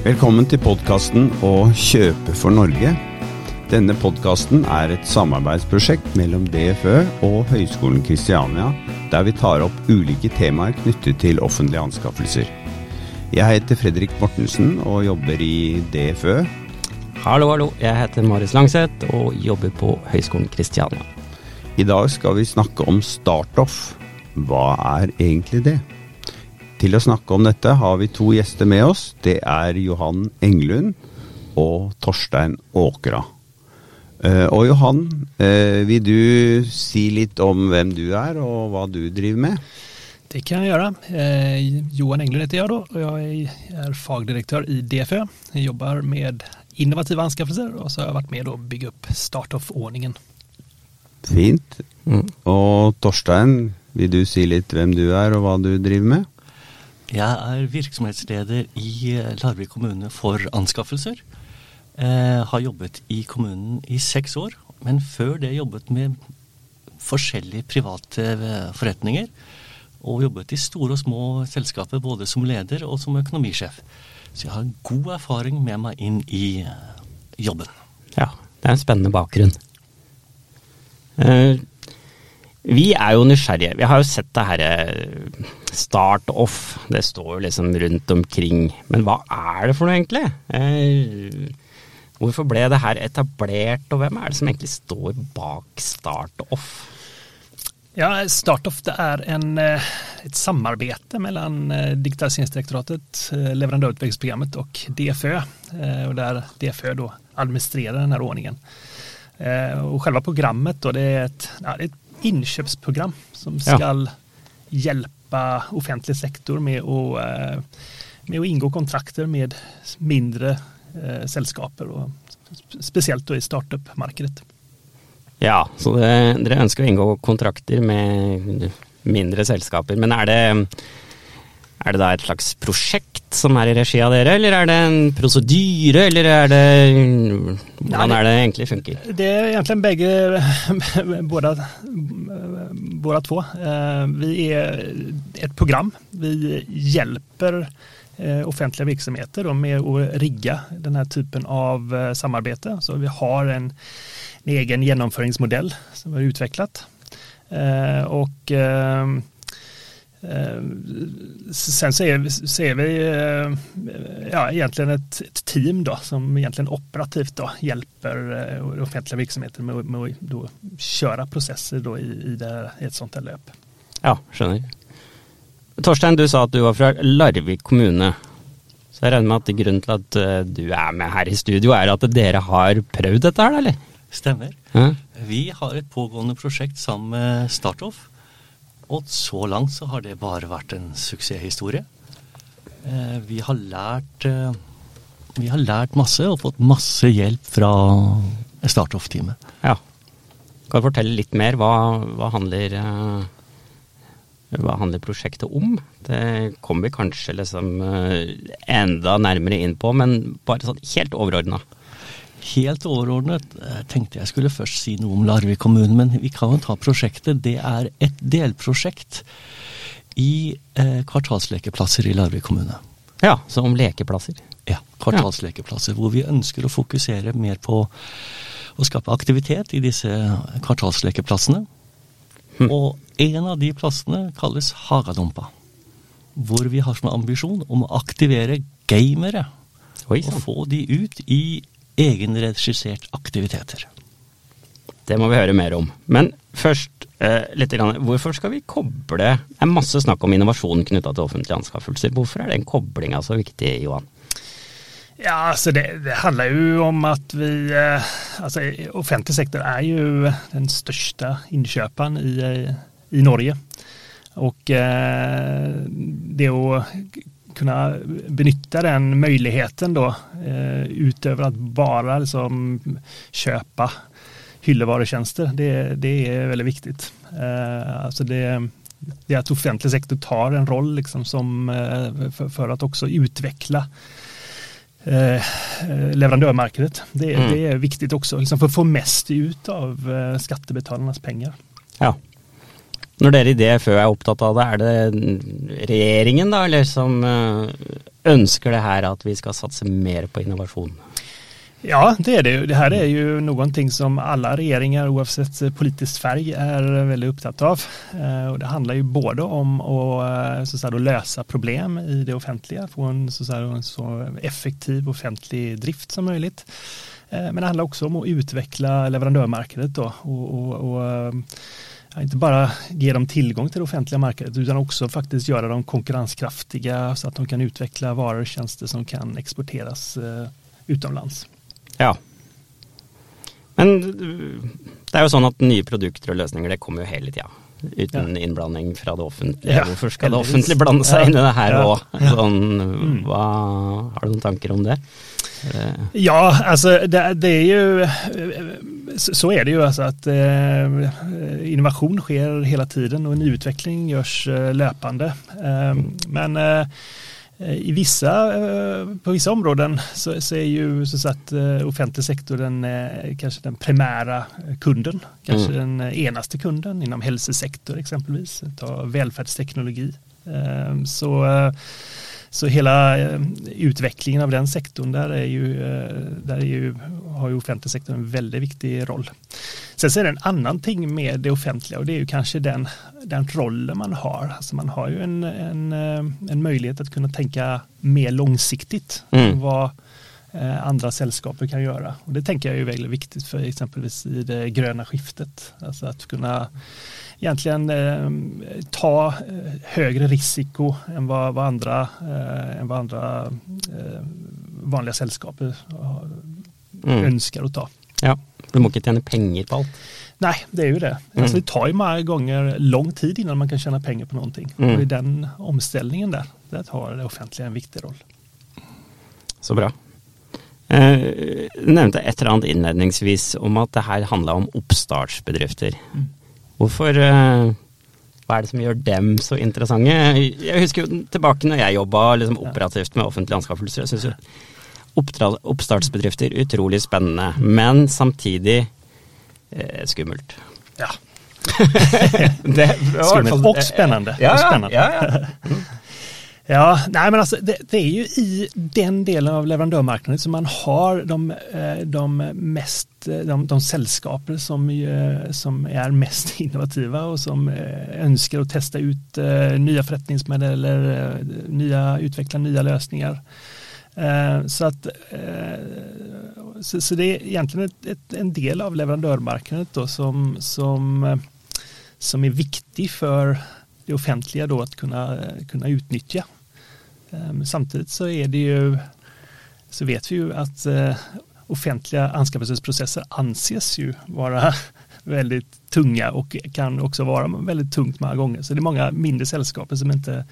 Velkommen til podkasten Å kjøpe for Norge. Denne podkasten er et samarbeidsprosjekt mellom DFØ og Høgskolen Kristiania, der vi tar opp ulike temaer knyttet til offentlige anskaffelser. Jeg heter Fredrik Mortensen og jobber i DFØ. Hallo, hallo. Jeg heter Marius Langseth og jobber på Høgskolen Kristiania. I dag skal vi snakke om startoff. Hva er egentlig det? Til å snakke om dette har vi to gjester med oss. Det er Johan Englund og Torstein Åkra. Eh, og Johan, eh, vil du si litt om hvem du er og hva du driver med? Det kan jeg gjøre. Eh, Johan Englund heter jeg da, og jeg er fagdirektør i DFØ. Jeg jobber med innovative anskaffelser, og så har jeg vært med å bygge opp startoff-ordningen. Fint. Mm. Og Torstein, vil du si litt hvem du er og hva du driver med? Jeg er virksomhetsleder i Larvik kommune for anskaffelser. Eh, har jobbet i kommunen i seks år, men før det jobbet med forskjellige private eh, forretninger. Og jobbet i store og små selskaper både som leder og som økonomisjef. Så jeg har god erfaring med meg inn i eh, jobben. Ja, det er en spennende bakgrunn. Eh, vi er jo nysgjerrige. Vi har jo sett det herre start-off. Det står jo liksom rundt omkring. Men hva er det for noe, egentlig? Eh, hvorfor ble det her etablert, og hvem er det som egentlig står bak start-off? Ja, Startoff det er en, et samarbeid mellom Digitaliseringsdirektoratet, leverandørutviklingsprogrammet og DFØ. Og der DFØ da administrerer denne ordningen. Og selve programmet då, det er et, ja, det er et innkjøpsprogram som skal hjelpe offentlig sektor med å, med å inngå kontrakter med mindre eh, selskaper, og spesielt i startup-markedet. Ja, så det, dere ønsker å inngå kontrakter med mindre selskaper. Men er det, er det da et slags prosjekt som er i regi av dere, eller er det en prosedyre, eller er det Hvordan er det egentlig funker? Det er egentlig begge, både, både to. Vi er et program. Vi hjelper offentlige virksomheter med å rigge denne typen av samarbeid. Så vi har en, en egen gjennomføringsmodell som er utviklet. Og Sen så är, så är vi ja, egentligen ett, ett, team då, som egentligen operativt då, hjelper offentlige virksomheter med, med å då, kjøre prosesser då, i, i, det, i, et sånt här løp. Ja, skjønner. Torstein, du sa at du var fra Larvik kommune. Så jeg regner med at grunnen til at du er med her i studio, er at dere har prøvd dette her, eller? Stemmer. Ja. Vi har et pågående prosjekt sammen med Startoff og så langt så har det bare vært en suksesshistorie. Eh, vi har lært eh, vi har lært masse og fått masse hjelp fra Startoff-teamet. Ja. Kan du fortelle litt mer? Hva, hva, handler, eh, hva handler prosjektet om? Det kommer vi kanskje liksom enda nærmere inn på, men bare sånn helt overordna. Helt overordnet eh, tenkte jeg skulle først si noe om Larvik kommune, men vi kan jo ta prosjektet. Det er et delprosjekt i eh, kvartalslekeplasser i Larvik kommune. Ja, så om lekeplasser? Ja, kvartalslekeplasser. Hvor vi ønsker å fokusere mer på å skape aktivitet i disse kvartalslekeplassene. Hm. Og en av de plassene kalles Hagadumpa. Hvor vi har som ambisjon om å aktivere gamere. Oi, og få de ut i egenregissert aktiviteter. Det må vi høre mer om. Men først eh, litt grann, hvorfor skal vi koble Det er masse snakk om innovasjon knytta til offentlige anskaffelser. Hvorfor er den koblinga så viktig, Johan? Ja, altså det, det, handler jo om at vi eh, Altså, offentlig sektor er jo den største innkjøperen i, i Norge. Og eh, det å kunna benytta den möjligheten då eh, utöver att bara liksom köpa hyllevarutjänster. Det, det är väldigt viktigt. Eh, alltså det, det är att offentlig sektor tar en roll liksom som, eh, för, för, att också utveckla eh, leverandørmarkedet. Det, mm. det, är viktigt också liksom för att få mest ut av eh, skattebetalarnas pengar. Ja. Når dere i DFØ er opptatt av det, er det regjeringen da, eller som eh, ønsker det her at vi skal satse mer på innovasjon? Ja, det er det. Det här är ju någonting som alle regjeringer, oavsett politisk färg er veldig opptatt av. Og det handler jo både om å, eh, att lösa problem i det offentlige, få en så, så effektiv offentlig drift som. Eh, men det handler også om å utvikle leverandørmarkedet. og, og, och inte bara ge dem tillgång till det offentliga marknaden utan också faktiskt göra dem konkurrenskraftiga så att de kan utveckla varor och tjänster som kan exporteras utomlands. Ja. Men det er jo sånn at nye produkter og løsninger det kommer jo hele tida. Uten ja. innblanding fra det offentlige. Ja, Hvorfor skal det offentlige blande seg inn i det her òg? Sånn, mm. har du noen tanker om det? Ja, alltså det, det, är ju så är det ju alltså att eh, innovation sker hela tiden och en utveckling görs eh, löpande. Eh, men eh, Eh, I vissa, eh, på vissa områden så, så är ju så att eh, offentlig sektor den, kanske den primära kunden, kanske mm. den enaste kunden inom hälsosektor exempelvis, ta välfärdsteknologi. Så så hela eh, utvecklingen av den sektorn, där, är ju, eh, där är ju, har ju offentlig sektor en väldigt viktig roll. Sen så är det en annan ting med det offentliga och det är ju kanske den, den rollen man har. Alltså man har ju en, en, eh, en möjlighet att kunna tänka mer långsiktigt mm. hva vad andra sällskaper kan göra. Och det tänker jag är väldigt viktigt för exempelvis i det gröna skiftet. Alltså att kunna egentligen eh, ta høyere högre risiko än vad, vad andra, eh, än vad andra eh, vanliga sällskap mm. ønsker å ta. Ja, du må ikke tjene penger på alt. Nei, det er jo det. Mm. Altså, det tar jo mange ganger lang tid innan man kan tjene penger på noe. Mm. Og i den omstillingen der, der tar det offentlige en viktig roll. Så bra. Eh, du nevnte et eller annet innledningsvis om at det her handla om oppstartsbedrifter. Mm. Hvorfor uh, Hva er det som gjør dem så interessante? Jeg husker jo tilbake når jeg jobba liksom, operativt med offentlige anskaffelser. Jeg syns jo oppstartsbedrifter utrolig spennende, men samtidig eh, skummelt. Ja. det, skummelt og spennende. Ja, og spennende. Ja, ja. Ja, nej men alltså det, det, är ju i den delen av leverandørmarkedet som man har de, eh, de mest de, de sällskaper som, eh, som er mest innovative og som ønsker å teste ut forretningsmodeller förrättningsmodeller, nya, utveckla nye løsninger. Så, att, så, så det er egentlig et, et, en del av leverandørmarkedet som, som, som er viktig for det offentlige å kunne, kunne utnytte. Ehm, så er det jo så vet vi jo at eh, offentliga anskaffelsesprocesser anses ju vara väldigt tunga och kan också vara väldigt tungt många gånger. Så det är många mindre sällskap som inte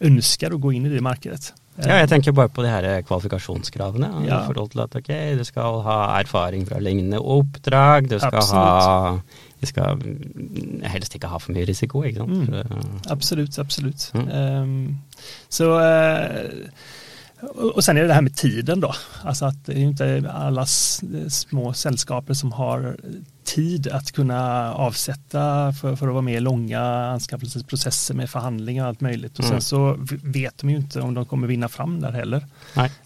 önskar att gå in i det markedet. Ja, jeg tenker bare på de her kvalifikasjonskravene. Ja. I forhold til at ok, du skal ha erfaring fra lignende oppdrag, du skal Absolutt. ha vi skal helst ikke ha for mye risiko. ikke sant? Mm. Absolut, absolut. Mm. Um, så, uh, och sen är det det här med tiden då. Alltså att det är inte alla små sällskaper som har tid att kunna avsätta för, för att vara med i långa anskaffelsesprocesser med förhandlingar och allt möjligt. Och mm. sen så vet de ju inte om de kommer vinna fram där heller.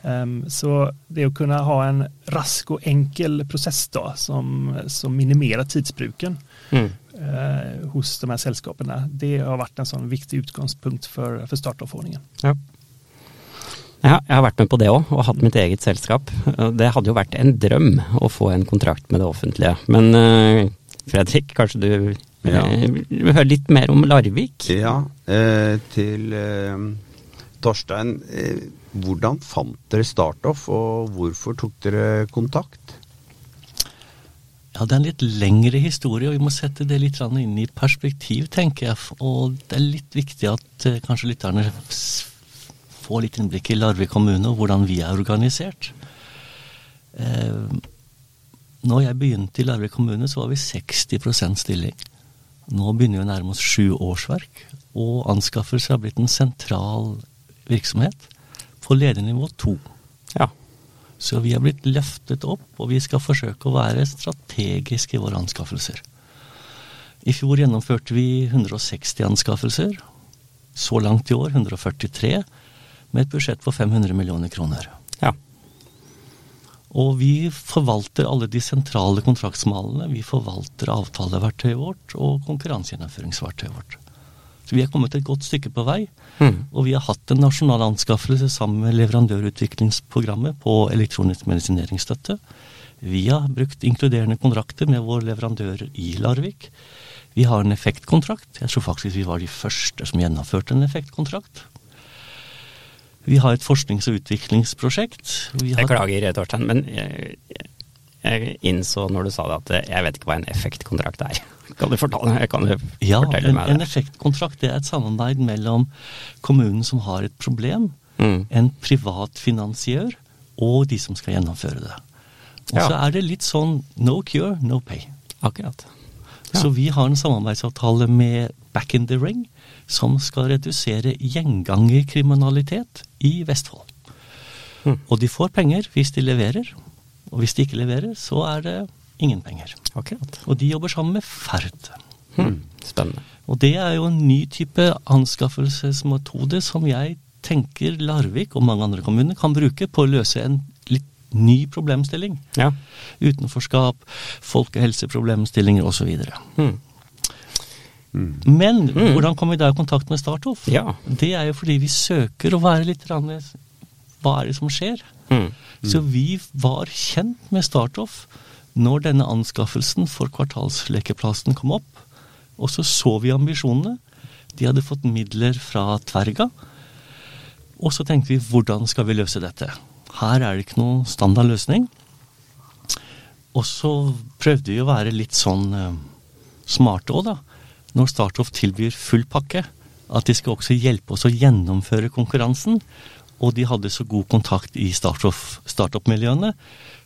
Um, så det att kunna ha en rask och enkel process då som, som minimerar tidsbruken mm. uh, hos de här sällskapen. Det har varit en sån viktig utgångspunkt för, för startavordningen. Ja. Ja, jeg har vært med på det òg, og hatt mitt eget selskap. Det hadde jo vært en drøm å få en kontrakt med det offentlige. Men uh, Fredrik, kanskje du ja. vil høre litt mer om Larvik? Ja, eh, til eh, Torstein. Eh, hvordan fant dere Startoff, og hvorfor tok dere kontakt? Ja, Det er en litt lengre historie, og vi må sette det litt inn i perspektiv, tenker jeg. Og det er litt viktig at eh, kanskje lytterne få litt innblikk i Larvik kommune og hvordan vi er organisert. Eh, når jeg begynte i Larvik kommune, så var vi 60% stilling. Nå begynner vi å nærme oss sju årsverk, og anskaffelser har blitt en sentral virksomhet på ledernivå to. Ja. Så vi har blitt løftet opp, og vi skal forsøke å være strategiske i våre anskaffelser. I fjor gjennomførte vi 160 anskaffelser. Så langt i år 143, med et budsjett på 500 millioner kroner. Ja. Og vi forvalter alle de sentrale kontraktsmalene. Vi forvalter avtaleverktøyet vårt og konkurransegjennomføringsverktøyet vårt. Så vi er kommet et godt stykke på vei. Mm. Og vi har hatt en nasjonal anskaffelse sammen med leverandørutviklingsprogrammet på elektronisk medisineringsstøtte. Vi har brukt inkluderende kontrakter med våre leverandører i Larvik. Vi har en effektkontrakt. Jeg tror faktisk vi var de første som gjennomførte en effektkontrakt. Vi har et forsknings- og utviklingsprosjekt. Vi har, Beklager, Torstein, men jeg, jeg innså når du sa det at jeg vet ikke hva en effektkontrakt er. Kan du fortelle, kan du ja, fortelle en, meg en effektkontrakt det er et samarbeid mellom kommunen som har et problem, Mm. en privat finansiør og de som skal gjennomføre det. Og Ja. så er det litt sånn no cure, no pay. Akkurat. Ja. Så vi har en samarbeidsavtale med Back in the Ring, som skal redusere gjengangerkriminalitet i Vestfold. Mm. Og de får penger hvis de leverer, og hvis de ikke leverer, så er det ingen penger. Akkurat. Og de jobber sammen med Ferd. Mm. Spennende. Og det er jo en ny type anskaffelsesmetode som jeg tenker Larvik og mange andre kommuner kan bruke på å løse en ny problemstilling. Ja. Utenforskap, folkehelseproblemstillinger osv. Mm. Men hvordan kom vi da i kontakt med Startoff? Ja. Det er jo fordi vi søker å være litt rann, Hva er det som skjer? Mm. Så vi var kjent med Startoff når denne anskaffelsen for kvartalslekeplassen kom opp. Og så så vi ambisjonene. De hadde fått midler fra Tverga. Og så tenkte vi hvordan skal vi løse dette? Her er det ikke noen standard løsning. Og så prøvde vi å være litt sånn eh, smarte òg, da. Når Startoff tilbyr full pakke, at de skal også hjelpe oss å gjennomføre konkurransen. Og de hadde så god kontakt i startup-miljøene.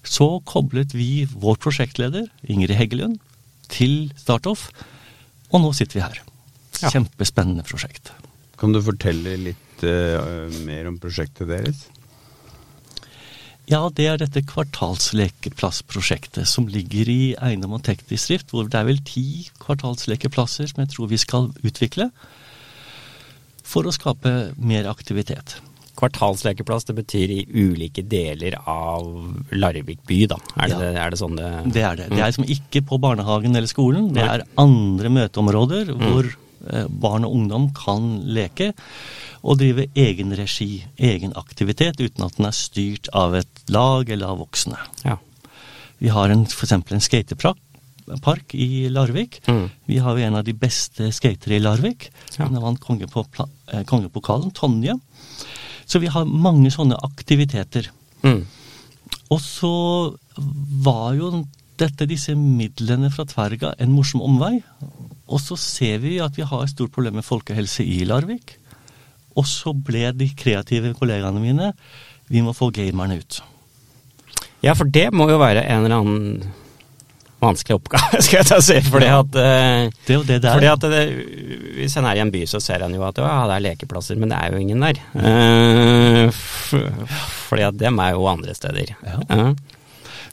Så koblet vi vår prosjektleder, Ingrid Heggelund, til Startoff. Og nå sitter vi her. Ja. Kjempespennende prosjekt. Kan du fortelle litt uh, mer om prosjektet deres? Ja, det er dette kvartalslekeplassprosjektet som ligger i eiendom og teknisk drift, hvor det er vel ti kvartalslekeplasser som jeg tror vi skal utvikle for å skape mer aktivitet. Kvartalslekeplass, det betyr i ulike deler av Larvik by, da. Er det, Ja. det, er det sånn det Det er det. Det er liksom ikke på barnehagen eller skolen. Det er andre møteområder hvor eh, barn og ungdom kan leke og drive egen regi, egen aktivitet, uten at den er styrt av et lag eller av voksne. Ja. Vi har f.eks. en skatepark i Larvik. Mm. Vi har jo en av de beste skatere i Larvik. Ja. Hun vant eh, kongepokalen, Tonje. Så vi har mange sånne aktiviteter. Mm. Og så var jo dette, disse midlene fra Tverga, en morsom omvei. Og så ser vi at vi har et stort problem med folkehelse i Larvik. Og så ble de kreative kollegaene mine Vi må få gamerne ut. ja, for det må jo være en eller annen vanskelig oppgave, skal jeg ta si. Fordi at eh, Det er det. Fordi at det, Hvis en er i en by, så ser en jo at ja, det er lekeplasser, men det er jo ingen der. Uh, fordi at dem er jo andre steder. Ja. Ja.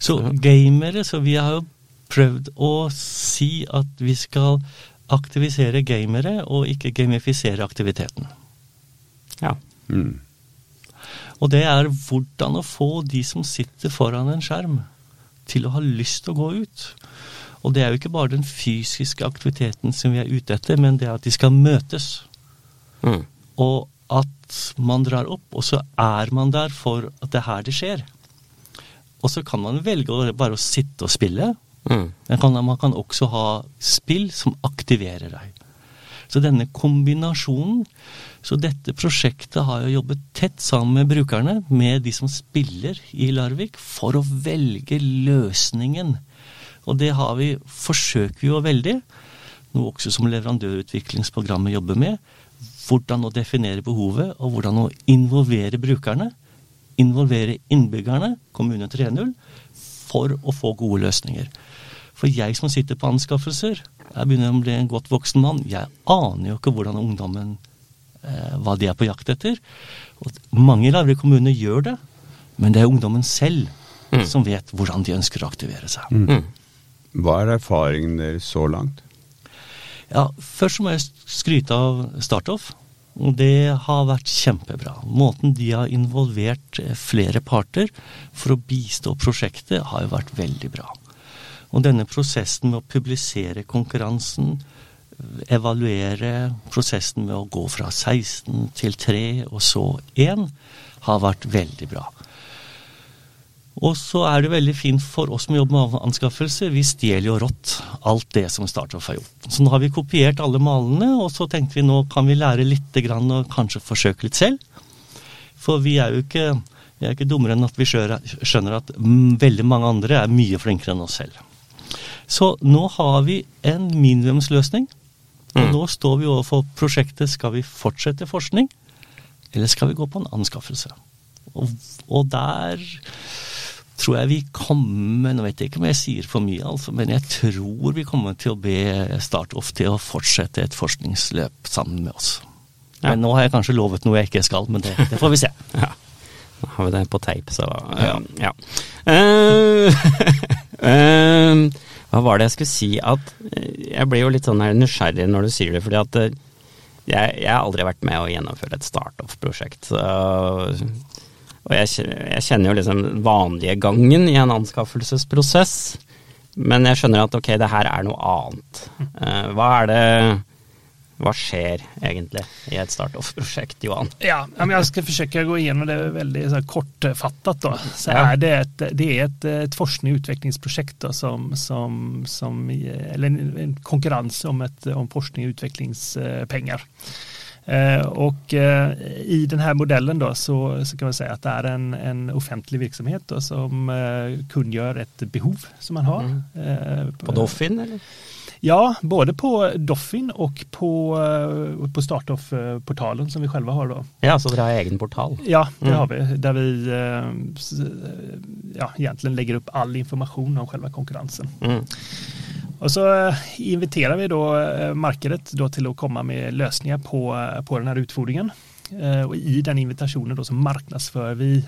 Så gamere, så vi har jo prøvd å si at vi skal aktivisere gamere, og ikke gamifisere aktiviteten. Ja. Mm. Og det er hvordan å få de som sitter foran en skjerm, til å ha lyst til å gå ut. Og det er jo ikke bare den fysiske aktiviteten som vi er ute etter, men det er at de skal møtes. Mm. Og at man drar opp, og så er man der for at det er her det skjer. Og så kan man velge bare å sitte og spille. Mm. Men kan, man kan også ha spill som aktiverer deg. Så denne kombinasjonen Så dette prosjektet har jo jobbet tett sammen med brukerne, med de som spiller i Larvik, for å velge løsningen. Og det har vi, forsøker vi jo veldig, noe også som leverandørutviklingsprogrammet jobber med. Hvordan å definere behovet, og hvordan å involvere brukerne. Involvere innbyggerne, kommune 3.0, for å få gode løsninger. For jeg som sitter på anskaffelser, jeg begynner å bli en godt voksen mann, jeg aner jo ikke hvordan ungdommen eh, hva de er på jakt etter. Og mange i kommuner kommune gjør det, men det er ungdommen selv Mm. som vet hvordan de ønsker å aktivere seg. Mm. Hva er erfaringen deres så langt? Ja, Først må jeg skryte av Startoff. Det har vært kjempebra. Måten de har involvert eh, flere parter for å bistå prosjektet, har jo vært veldig bra. Og denne prosessen med å publisere konkurransen, evaluere prosessen med å gå fra 16 til 3 og så 1, har vært veldig bra. Og så er det veldig fint for oss som jobber med anskaffelse. Vi stjeler jo rått alt det som Startoff har gjort. Så nå har vi kopiert alle malene, og så tenkte vi nå kan vi lære litt og kanskje forsøke litt selv. For vi er jo ikke, vi er ikke dummere enn at vi skjønner at veldig mange andre er mye flinkere enn oss selv. Så nå har vi en minimumsløsning. Og mm. nå står vi overfor prosjektet skal vi fortsette forskning, eller skal vi gå på en anskaffelse? Og, og der tror jeg vi kommer Nå vet jeg ikke om jeg sier for mye, altså, men jeg tror vi kommer til å be Startoff til å fortsette et forskningsløp sammen med oss. Ja. Men nå har jeg kanskje lovet noe jeg ikke skal, men det, det får vi se. ja. Da har vi det på teip, så ja. ja. Uh, uh, hva var det jeg skulle si at Jeg blir jo litt sånn her nysgjerrig når du sier det, fordi at jeg, jeg har aldri vært med å gjennomføre et startup-prosjekt. Og jeg, jeg kjenner jo liksom vanlige gangen i en anskaffelsesprosess, men jeg skjønner at ok, det her er noe annet. Uh, hva er det hva skjer egentlig i et startoff-prosjekt, Johan? Ja, Jeg skal forsøke å gå igjennom det veldig så kortfattet. Så er det, et, det er et, et forskning- og utviklingsprosjekt som, som, som, Eller en, en konkurranse om, et, om forskning og utviklingspenger. Eh, og eh, i denne modellen då så, så kan man si at det er en, en offentlig virksomhet då, som eh, gjør et behov som man har. Mm. På Doffin eller? Ja, både på Doffin og på, på Startoff-portalen som vi selv har Da. Ja, så dere har egen portal? Ja, det mm. har vi. Der vi ja, egentlig legger opp all informasjon om selve konkurrensen. Mm. Og så eh, inviterer vi da eh, markedet da til å komme med løsninger på, eh, på denne utfordringen. Og I den invitasjonen da så marknadsfører vi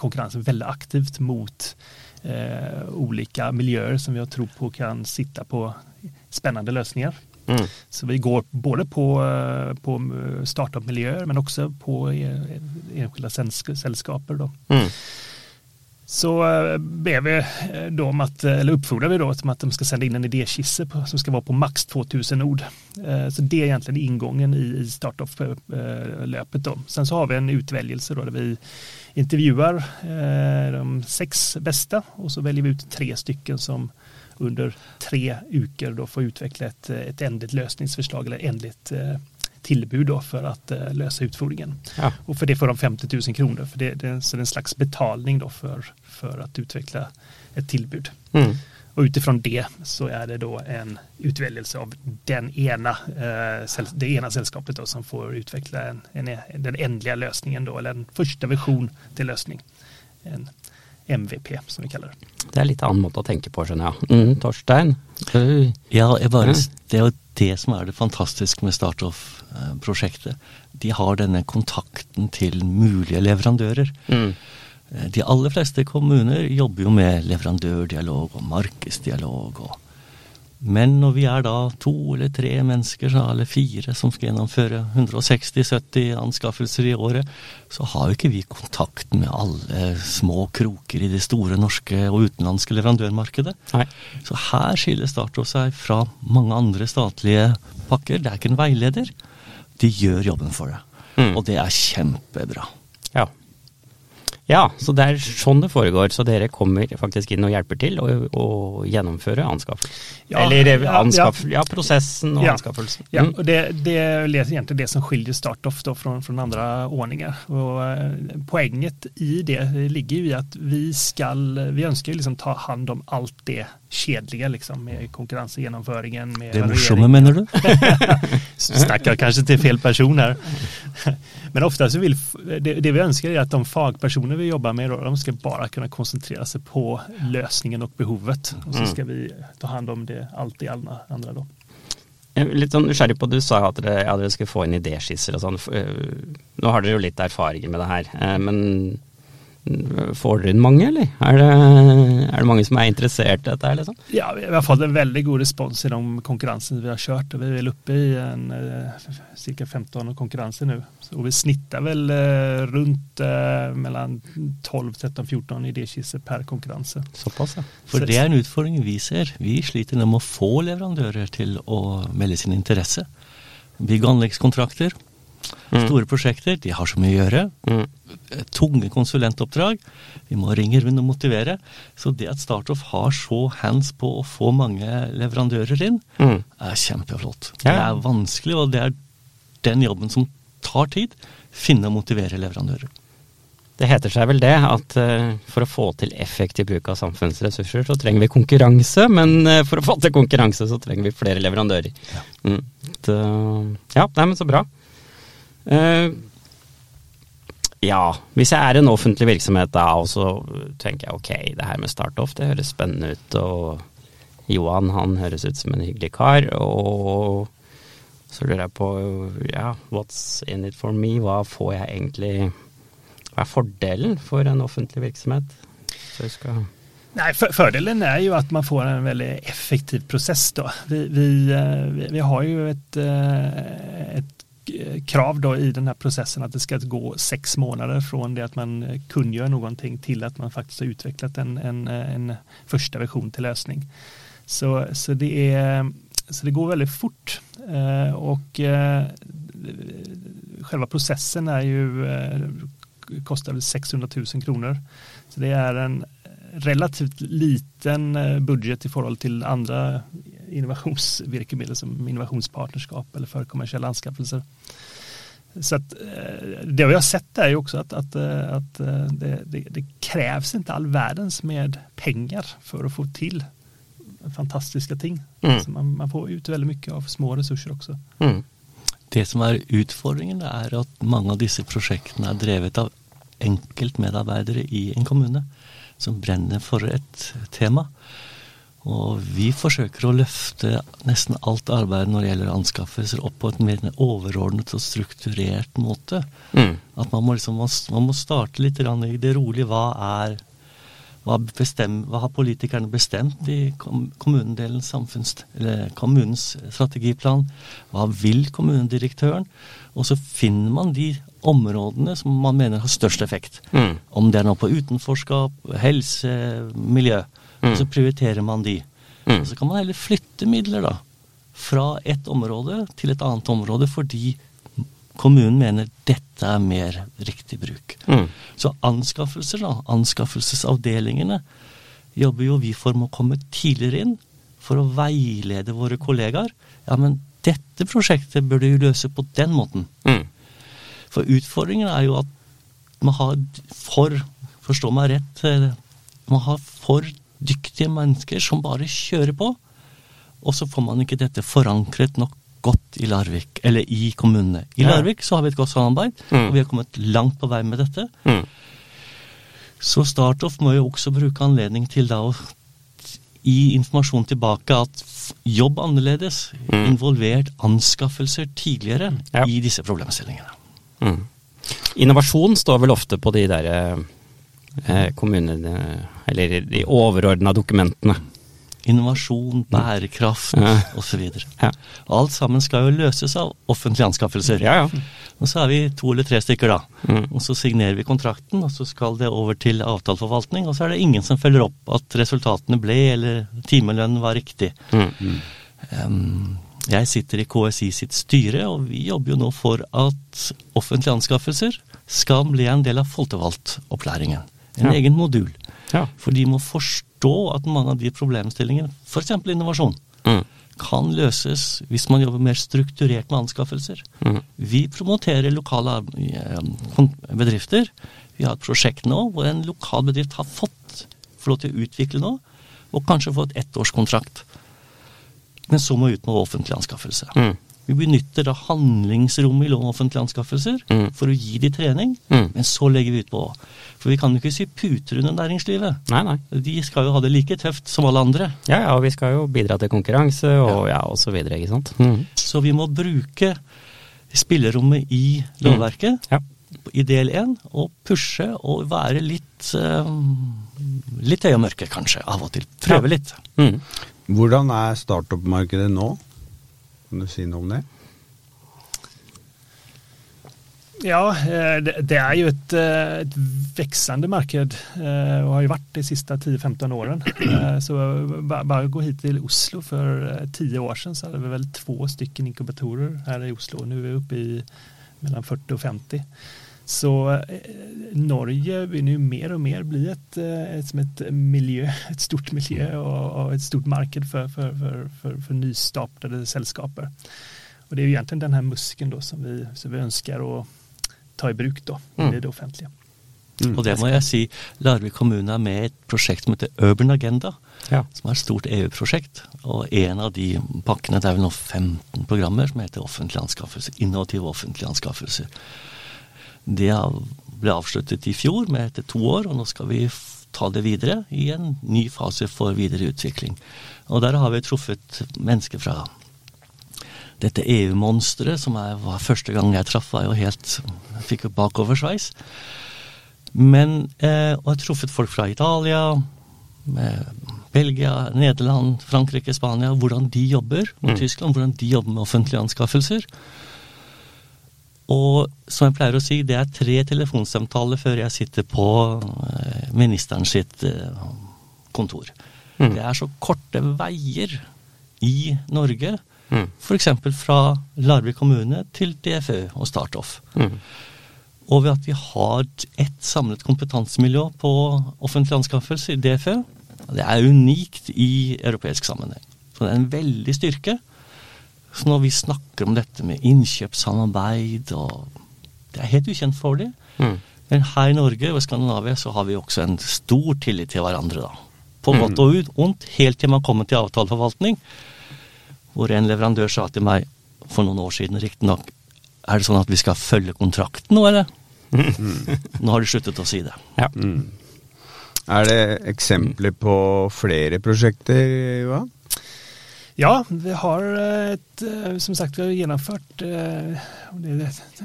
konkurransen veldig aktivt mot eh, olika miljöer som vi har tro på kan sitte på spennende løsninger. Mm. Så vi går både på, på startup-miljöer men også på enskilda selskaper. Då. Mm så eh, ber vi dem då om att, eh, eller oppfordrer vi dem at de skal sende inn en idéskisse som skal være på max 2000 ord. Så det er egentlig ingången i, startup-løpet. Då. Sen så har vi en utvelgelse der vi intervjuar de sex beste, og så velger vi ut tre stycken som under tre uker da får utvikle et, et endelig løsningsforslag eller endelig tilbud da, for å løse utfordringen. Ja. Og for det får de 50 000 kroner. For det, det, så det er en slags betalning da, for, for å utvikle et tilbud. Mm. Och utifrån det så er det da en utvelgelse av den ena, eh, det ene selskapet da, som får utvikle en, en, den endelige løsningen, da, eller en første version til løsning. En MVP, som vi kaller det. Det er litt annen måte å tenke på, skjønner jeg. Mm, Torstein? Ja, bare, det er jo det som er det fantastiske med Startoff-prosjektet. De har denne kontakten til mulige leverandører. Mm. Eh, de aller fleste kommuner jobber jo med leverandørdialog og markedsdialog og men når vi er da to eller tre mennesker, eller fire, som skal gjennomføre 160-70 anskaffelser i året, så har jo ikke vi kontakt med alle små kroker i det store norske og utenlandske leverandørmarkedet. Nei. Så her skiller Startov seg fra mange andre statlige pakker. Det er ikke en veileder. De gjør jobben for deg. Mm. Og det er kjempebra. Ja. Så det er sånn det foregår. Så dere kommer faktisk inn og hjelper til å, gjennomføre anskaffelsen? Ja, Eller anskaff, ja, ja, prosessen og ja, anskaffelsen. Mm. Ja, og det, det, er egentlig det som skiljer Startoff fra, fra andre ordninger. Og eh, poenget i det ligger jo i at vi skal Vi ønsker liksom ta hånd om alt det kjedelige liksom, med konkurransegjennomføringen. Med det morsomme, mener du? Snakker kanskje til feil person her. Men ofte så vil, det, det, vi ønsker er at de fagpersoner vi jobber med, de skal bare kunne konsentrere seg på løsningen og behovet. Og så mm. skal vi ta hånd om det, alt det andre. Da. Litt sånn nysgjerrig på, Du sa at dere, ja, dere skulle få inn idéskisser og sånn. Eh, nå har dere jo litt erfaringer med det her. Eh, men Får dere inn mange, eller? Er det, er det mange som er interessert i dette? her, liksom? Ja, vi har fått en veldig god respons i de konkurransene vi har kjørt. og Vi er vel oppe i en, eh, ca. 15 konkurranser nå. Og vi snitter vel eh, rundt eh, mellom 12, 13, 14 idéskisser per konkurranse. Såpass, ja. For det er en utfordring vi ser. Vi sliter med å få leverandører til å melde sin interesse. Bygg- og anleggskontrakter, Mm. store prosjekter, de har så mye å gjøre. Mm. Tunge konsulentoppdrag. Vi må ringe rundt og motivere. Så det at Startoff har så hands på å få mange leverandører inn, Mm. er kjempeflott. Ja. Det er vanskelig, og det er den jobben som tar tid. Finne og motivere leverandører. Det heter seg vel det at eh, for å få til effektiv bruk av samfunnsressurser, så trenger vi konkurranse, men eh, for å få til konkurranse, så trenger vi flere leverandører. Mm. Det, ja, nei, men så bra. Eh, ja, hvis jeg er en offentlig virksomhet da, og så tenker jeg ok, det her med startoff, det høres spennende ut, og Johan han høres ut som en hyggelig kar, og så lurer jeg på, ja, what's in it for me? Hva får jeg egentlig Hva er fordelen for en offentlig virksomhet? Så jeg skal Nei, för, fördelen är ju att man får en veldig effektiv prosess. Vi, vi, eh, vi, vi har jo et, eh, ett krav då i den här processen att det ska gå sex månader från det att man kungör någonting till att man faktiskt har utvecklat en, en, en första version till lösning. Så, så, det, är, så det går väldigt fort. Eh, och eh, själva processen är ju, eh, kostar väl 600 000 kronor. Så det är en relativt liten eh, budget i forhold til andre innovationsvirkemidler som innovasjonspartnerskap eller förkommersiella anskaffelser. Så att, eh, det vi har sett är ju också att, at, at det, det, det, krävs inte all världens med pengar för att få till fantastiska ting. Mm. Så man, man, får ut veldig mye av små ressurser også. Mm. Det som er utfordringen, er at mange av disse prosjektene er drevet av enkeltmedarbeidere i en kommune som brenner for et tema. Og vi forsøker å løfte nesten alt arbeid når det gjelder anskaffelser opp på et mer overordnet og strukturert måte. Mm. At man må, liksom, man må starte litt i det rolige. Hva er hva, bestem, hva, har politikerne bestemt i kommunedelens kommunens strategiplan? Hva vil kommunedirektøren? Og så finner man de områdene som man mener har størst effekt. Mm. Om det er noe på utenforskap, helse, miljø. Mm. Og så prioriterer man de. Mm. Og så kan man heller flytte midler da, fra et område til et annet område fordi kommunen mener dette er mer riktig bruk. Mm. Så anskaffelser, da, anskaffelsesavdelingene, jobber jo vi for med å komme tidligere inn for å veilede våre kollegaer. Ja, men dette prosjektet bør du løse på den måten. Mm. For utfordringen er jo at man har for Forstå meg rett. Man har for dyktige mennesker som bare kjører på. Og så får man ikke dette forankret nok godt i Larvik, eller i kommunene. I Ja. Larvik så har vi et godt samarbeid, Mm. og vi har kommet langt på vei med dette. Mm. Så Startoff må jo også bruke anledning til da å gi informasjon tilbake at jobb annerledes, Mm. involvert anskaffelser tidligere Ja. i disse problemstillingene. Mm. Innovasjon står vel ofte på de der eh, kommunene Eller de overordna dokumentene. Innovasjon, bærekraft Ja. osv. Ja. Alt sammen skal jo løses av offentlige anskaffelser. Ja, ja. Og så er vi to eller tre stykker, da. Mm. Og så signerer vi kontrakten, og så skal det over til avtaleforvaltning, og så er det ingen som følger opp at resultatene ble, eller timelønnen var riktig. Mm. Um, jeg sitter i KSI sitt styre, og vi jobber jo nå for at offentlige anskaffelser skal bli en del av folkevalgtopplæringen. En Ja. egen modul. Ja. For de må forstå at mange av de problemstillingene, f.eks. innovasjon, Mm. kan løses hvis man jobber mer strukturert med anskaffelser. Mm. Vi promoterer lokale eh, bedrifter. Vi har et prosjekt nå hvor en lokal bedrift har fått få lov til å utvikle noe, og kanskje få et ettårskontrakt. Men så må ut med offentlig anskaffelse. Mm. Vi benytter da handlingsrommet i lov om offentlige anskaffelser Mm. for å gi de trening, Mm. men så legger vi ut på. For vi kan jo ikke sy puter under næringslivet. Nei, nei. De skal jo ha det like tøft som alle andre. Ja, ja, og vi skal jo bidra til konkurranse og ja, og så videre, ikke sant. Mm. Så vi må bruke spillerommet i lovverket Ja. i del én og pushe og være litt eh, litt høy og mørke, kanskje, av og til. Prøve litt. Mm. Hvordan er startup-markedet nå? Kan du si noe om det? Ja, eh, det, er jo et, et eh, marked växande marknad eh, och har jo vært de siste 10-15 årene. Så bare gå hit til Oslo for 10 år siden, så hadde vi vel to stycken inkubatorer her i Oslo. Nå er vi oppe i mellom 40 og 50. Så Norge begynner jo mer og mer bli et, et, som ett miljö, ett stort miljø og, og, et stort marked for, for, for, for för nystartade sällskaper. Och det er jo egentlig den här musiken som vi, som vi ønsker å ta i bruk da, mm. i det offentlige. Mm. Og det må jeg si, Larvik kommune er med i et prosjekt som heter Urban Agenda. Ja. Som er et stort EU-prosjekt. Og en av de pakkene, det er vel nå 15 programmer som heter offentlige anskaffelser. Innovative offentlige anskaffelser. Det ble avsluttet i fjor med etter to år, og nå skal vi ta det videre i en ny fase for videre utvikling. Og der har vi truffet mennesker fra dette EU-monsteret, som jeg, var første gang jeg traff, var jo helt Fikk jo bakoversveis. Men eh, Og jeg har truffet folk fra Italia, Belgia, Nederland, Frankrike, Spania. Hvordan de jobber med mm. Tyskland, hvordan de jobber med offentlige anskaffelser. Og som jeg pleier å si, det er tre telefonsamtaler før jeg sitter på eh, ministeren sitt eh, kontor. Mm. Det er så korte veier i Norge Mm. F.eks. fra Larvik kommune til DFØ og Startoff. Mm. Og ved at vi har ett samlet kompetansemiljø på offentlig anskaffelse i DFØ, det er unikt i europeisk sammenheng. Så det er en veldig styrke. Så når vi snakker om dette med innkjøpssamarbeid og Det er helt ukjent for dem. Mm. Men her i Norge og Skandinavia så har vi også en stor tillit til hverandre, da. På mm. godt og ondt, helt til man kommer til avtaleforvaltning hvor en leverandør sa til meg, for noen år siden riktignok, er det sånn at vi skal følge kontrakten nå, eller? Mm. Nå har de sluttet å si det. Ja. Mm. Er det eksempler på flere prosjekter, Johan? Ja, vi har et, eh, som sagt, vi har gjennomført ca.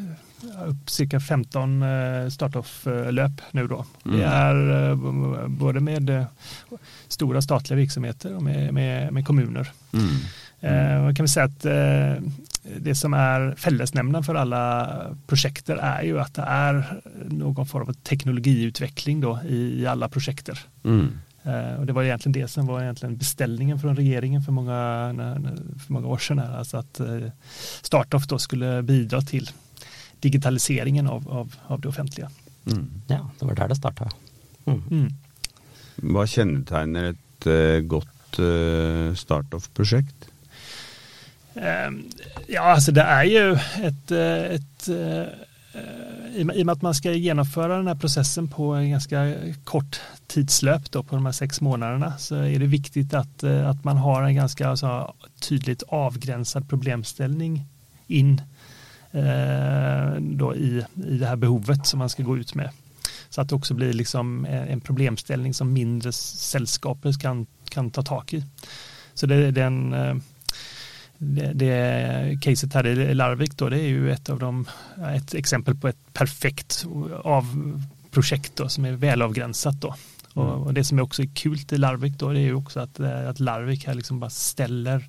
cirka 15 eh, startoff-løp nå. då. Mm. Det er både med store statlige virksomheter og med, med, med kommuner. Mm. Mm. Eh, kan vi si at eh, det som er fällesnämnaren for alle projekter er jo at det er noen form av teknologiutveckling då i, i alle projekter. Mm. Eh, och det var egentligen det som var egentligen beställningen från regeringen för många, för många år sedan. Här, alltså att eh, Startoff då skulle bidra till digitaliseringen av, av, av det offentliga. Mm. Ja, det var der det starta. Mm. Mm. Hva kjennetegner et uh, godt uh, startoff-prosjekt? Ehm, ja, altså det er jo et, et, ett eh, i och med att man ska genomföra den här processen på en ganska kort tidslöp då på de här sex månaderna så är det viktigt att, eh, att man har en ganska alltså, tydligt avgränsad problemställning in då i, i det här behovet som man ska gå ut med. Så att det också blir liksom en problemställning som mindre sällskaper kan, kan ta tag i. Så det är den det, det caset her i Larvik då, det er jo et, av de, et eksempel på et perfekt av prosjekt då, som er velavgrenset. då. Mm. og, och, det som er også kult i Larvik då, det er jo også at, at Larvik her liksom bare steller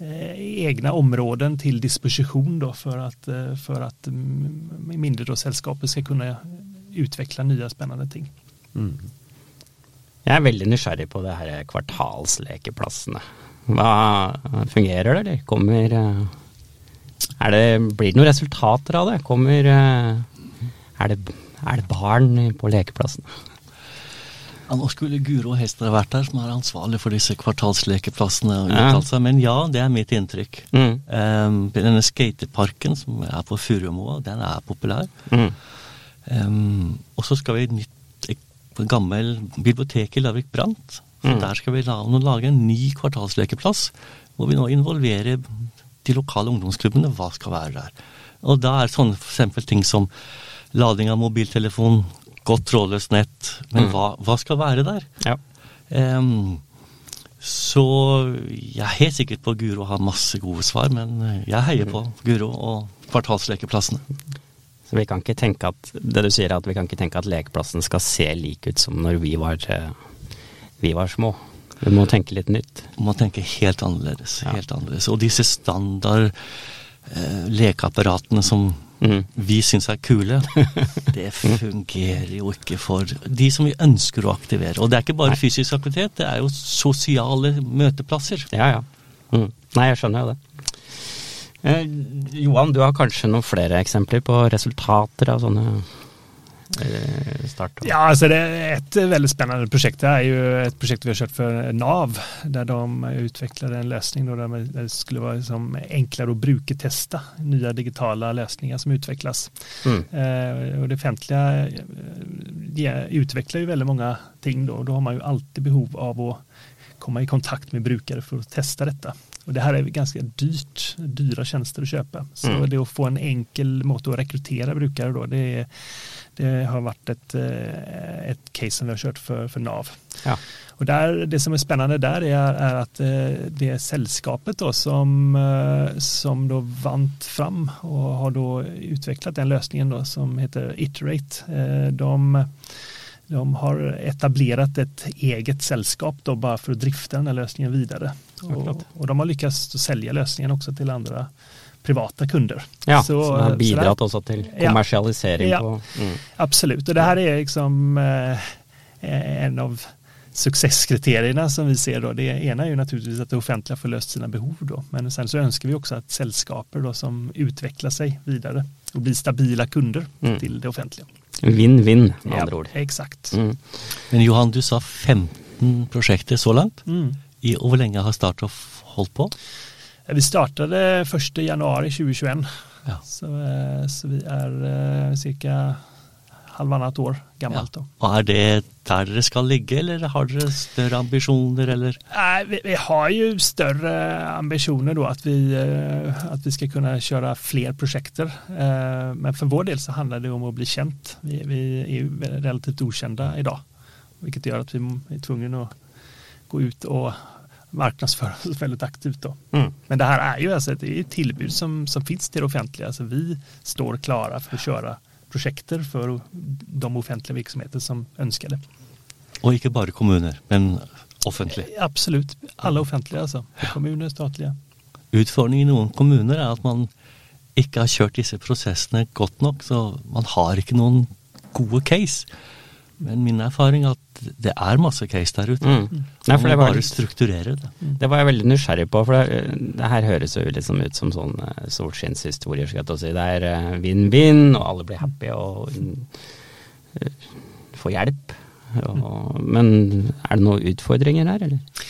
eh, egna områden til disposisjon då for at, for at mindre då sällskapet skal kunne utvikle nye, spennende ting. Mm. Jeg er veldig nysgjerrig på det her kvartalslekeplassene. Hva Fungerer det, eller? Kommer eh, det, Blir det noen resultater av det? Kommer eh, Er det, er det barn på lekeplassene? Ja, nå skulle Guro Hester vært her, som er ansvarlig for disse kvartalslekeplassene. Ja. Men ja, det er mitt inntrykk. Mm. Um, denne skateparken som er på Furumoa, den er populær. Mm. Um, og så skal vi nytt, et gammel bibliotek i Lavik brant. Så mm. der skal vi lage en ny kvartalslekeplass, hvor vi nå involverer de lokale ungdomsklubbene. Hva skal være der? Og da er sånne eksempel ting som lading av mobiltelefon, godt trådløst nett. Men mm. hva, hva, skal være der? Ja. Um, så jeg er helt sikkert på Guro har masse gode svar, men jeg heier på Guro og kvartalslekeplassene. Så vi kan ikke tenke at det du sier er at vi kan ikke tenke at lekeplassen skal se lik ut som når vi var, eh, vi var små. Vi må tenke litt nytt. Man må tenke helt annerledes. Ja. helt annerledes. Og disse standard eh, lekeapparatene som Mm. vi syns er kule, det fungerer jo ikke for de som vi ønsker å aktivere. Og det er ikke bare Nei. fysisk aktivitet, det er jo sosiale møteplasser. Ja, ja. Mm. Nei, jeg skjønner jo det. Eh, Johan, du har kanskje noen flere eksempler på resultater av sånne start? Ja, altså det er Et veldig spennende projekt. Det er jo et projekt vi har kjørt for NAV Der de utviklet en løsning der det skulle være liksom enklare bruke bruketesta Nye digitala løsninger som utvikles. Mm. Eh, og det offentlige de utvikler jo veldig mange många ting og da har man jo alltid behov av å komme i kontakt med brukere for å testa dette. Og det her er ganske dyrt, dyra tjenester å kjøpe. Så Mm. det å få en enkel måte å rekruttere brukere då, det, är, det har vært et, et, case som vi har kjørt for, for NAV. Ja. Og der, det som er spennende der, er, er at eh, det selskapet da, som, eh, som da vant fram og har utviklet utvecklat den løsningen da, som heter Iterate. Eh, De, de har etablerat ett eget sällskap då bara för att drifta den här lösningen vidare. Ja. Och, och de har lyckats sälja lösningen också till andra privata kunder. Ja, Så- det har så bidratt også til kommersialisering Ja. på mm. Absolut, och det här är liksom eh, en av successkriterierna som vi ser då. Det ena är ju naturligtvis att det offentliga får löst sina behov då. Men sen så önskar vi också att sällskaper då som utvecklar sig vidare och blir stabila kunder Mm. till det offentliga. Vinn-vinn, med andre ord. exakt. Mm. Men Johan, du sa 15 prosjekter så langt. Mm. I, og hvor lenge har Startoff holdt på? Vi startade 1 januari 2021. Ja. Så, eh, så vi er eh, cirka halvannat år gammalt Ja. Og er det der dere skal ligge, eller har dere større ambisjoner, eller? Nei, vi, vi har jo større ambitioner da, at vi, at att vi skal kunne kjøre flere projekter. Eh, Men for vår del så handler det om å bli kjent. Vi, vi er relativt relativt i dag. Vilket gjør at vi er tvungna å gå ut og markedsføre oss veldig aktivt då. Mm. Men det her er jo altså, ett, det är ett som, som finnes til det offentlige. Altså, vi står klara for å köra projekter for de offentlige virksomheter som ønsker det. Og ikke bare kommuner, men offentlig. Absolutt. Alle offentlige, altså. Kommuner, statlige. Utfordringen i noen kommuner er at man ikke har kjørt disse prosessene godt nok, så man har ikke noen gode case. Men min erfaring er at det er masse case der ute. Mm. Nei, for det var, bare strukturere det. det var jeg veldig nysgjerrig på, for det, det her høres jo liksom ut som sånn eh, solskinnshistorier, si. Det er eh, vinn-vinn, og alle blir happy og eh, får hjelp. Og, men er det noen utfordringer her, eller?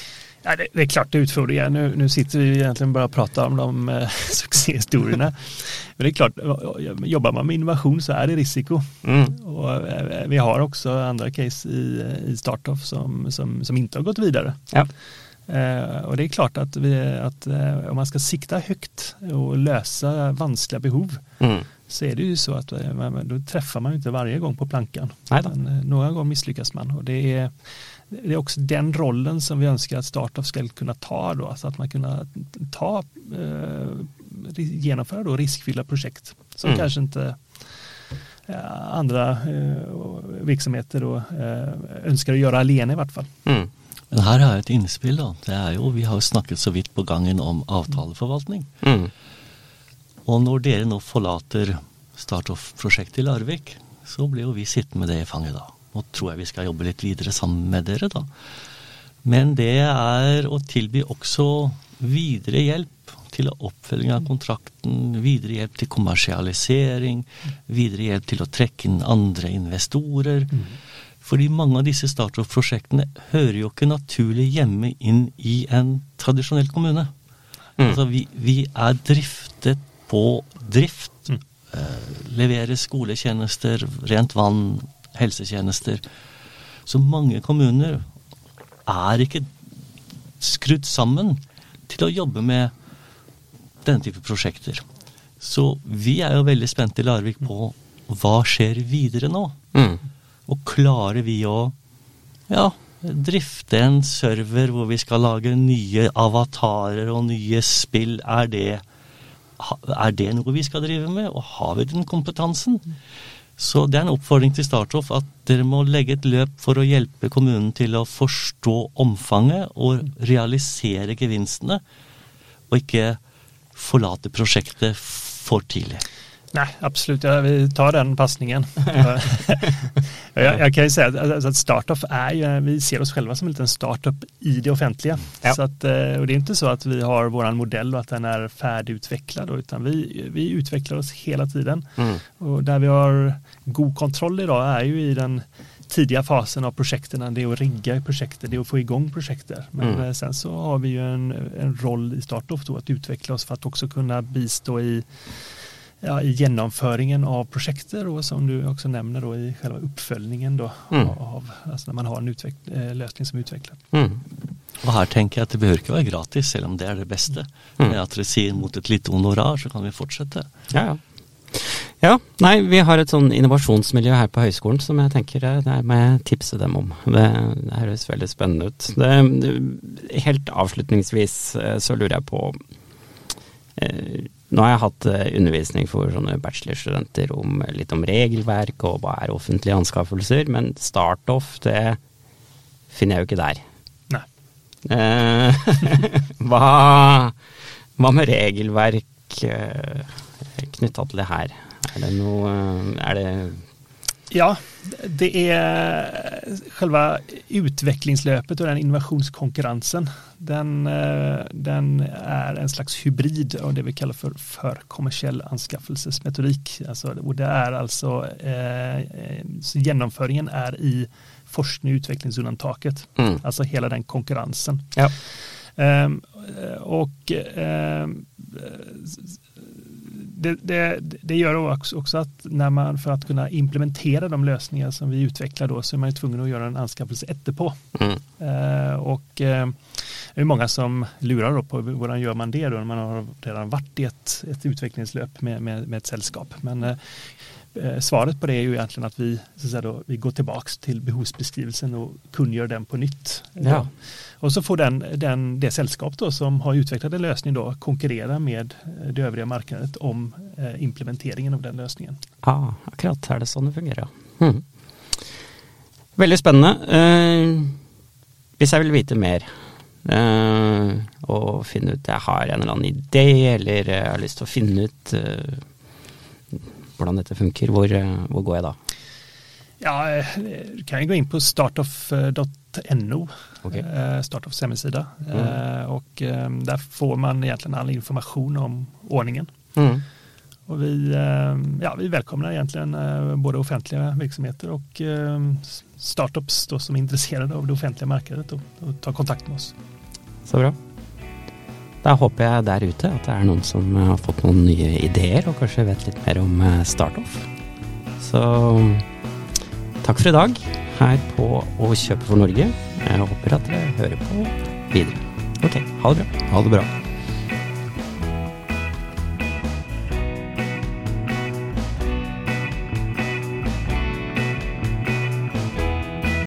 Ja, det, det är klart det er utfordringer. Nu, nu sitter vi egentligen bara och pratar om de eh, succéhistorierna. Men det är klart, jobber jobbar man med innovation så är det risiko. Mm. Och eh, vi har också andra case i, i Startoff som, som, som inte har gått vidare. Ja. Eh, och det är klart att, vi, att eh, om man ska sikta högt och lösa vanskliga behov Mm. så är det ju så att eh, man- då träffar man inte varje gång på plankan. Nej eh, några gånger misslyckas man och det är, det är också den rollen som vi önskar att Startup ska kunna ta då, så att man kunna ta, eh, genomföra då riskfyllda projekt som Mm. kanske inte eh, andra eh, virksomheter då, eh, önskar att göra alene i vart fall. Mm. Men her har jeg et innspill. da. Det er jo, Vi har jo snakket så vidt på gangen om avtaleforvaltning. Mm. Og når dere nå forlater Startoff-prosjektet i Larvik, så blir jo vi sittende med det i fanget da. Nå tror jeg vi skal jobbe litt videre sammen med dere, da. Men det er å tilby også videre hjelp til oppfølging av kontrakten, videre hjelp til kommersialisering, videre hjelp til å trekke inn andre investorer. Fordi mange av disse startup-prosjektene hører jo ikke naturlig hjemme inn i en tradisjonell kommune. Mm. Altså vi, vi er driftet på drift. Eh, levere skoletjenester, rent vann, helsetjenester. Så mange kommuner er ikke skrudd sammen til å jobbe med denne type prosjekter. Så vi er jo veldig spente i Larvik på hva skjer videre nå. Mm. Og klarer vi å ja, drifte en server hvor vi skal lage nye avatarer og nye spill? Er det er det noe vi skal drive med, og har vi den kompetansen? Så det er en oppfordring til Startoff at dere må legge et løp for å hjelpe kommunen til å forstå omfanget og realisere gevinstene, og ikke forlate prosjektet for tidlig. Nej, absolut. Ja, vi tar den passningen. jag, jag, kan ju säga att, att startup är ju, vi ser oss själva som en liten startup i det offentliga. Ja. Så att, eh, och det är inte så att vi har vår modell och att den är färdigutvecklad, utan vi, vi utvecklar oss hela tiden. Mm. Och där vi har god kontroll idag är ju i den tidiga fasen av projekten, det är att rigga projektet, det är att få igång projektet. Men mm. Eh, sen så har vi ju en, en roll i startup då att utveckla oss för att också kunna bistå i ja, i gjennomføringen av prosjekter, og som du også nevner i selve oppfølgingen då, mm. av, altså når man har en eh, løsning som er utviklet. Mm. Og her tenker jeg at det behøver ikke være gratis, selv om det er det beste. Mm. Med at dere sier mot et lite honorar, så kan vi fortsette. Ja, ja. Ja, nei, vi har et sånn innovasjonsmiljø her på høyskolen som jeg tenker det må jeg tipse dem om. Det, det høres veldig spennende ut. Det, helt avslutningsvis eh, så lurer jeg på eh, nå har jeg hatt eh, undervisning for sånne bachelorstudenter om litt om regelverk og hva er offentlige anskaffelser, men startoff, det finner jeg jo ikke der. Nei. Eh, hva, hva, med regelverk eh, knytta til det her? Er det noe Er det ja, det är själva utvecklingslöpet och den innovationskonkurrensen. Den, eh, den är en slags hybrid av det vi kallar för, för kommersiell anskaffelsesmetodik. Alltså, och det är alltså eh, genomföringen är i forskning och utvecklingsundantaget. Mm. Alltså hela den konkurrensen. Ja. Eh, och um, det, det, det, gör också, också att när man för att kunna implementera de lösningar som vi utvecklar då så är man tvungen att göra en anskaffelse etterpå. Mm. Eh, och eh, det är många som lurar då på hur gör man det då när man har redan varit i ett, ett utvecklingslöp med, med, med ett sällskap. Men eh, Eh, svaret på det är ju egentligen att vi, så att säga då, vi går tillbaks till behovsbeskrivelsen och kungör den på nytt. Ja. Och så får den, den, det selskap då som har utvecklat en lösning då konkurrera med det övriga markedet om eh, implementeringen av den løsningen. Ja, akkurat er det sånn det fungerer. Hmm. Veldig spennende. Eh, hvis jeg vil vite mer eh, og finne ut jeg har en eller annen idé, eller jeg har lyst til å finne ut eh, hvordan dette funker, hvor, eh, hvor går jeg da? Ja, du kan gå inn på startoff.no, okay. Eh, Startoffs hemsida. Mm. Eh, och där får man egentlig all informasjon om ordningen. Mm. Och vi, ja, vi välkomnar egentligen både offentliga virksomheter og startups då, som er intresserade av det offentlige markedet og tar kontakt med oss. Så bra. Da håper jeg der ute at det er noen som har fått noen nye ideer, og kanskje vet litt mer om startup. Så takk for i dag her på Å kjøpe for Norge. Jeg håper at dere hører på videre. Ok, ha det bra. Ha det bra.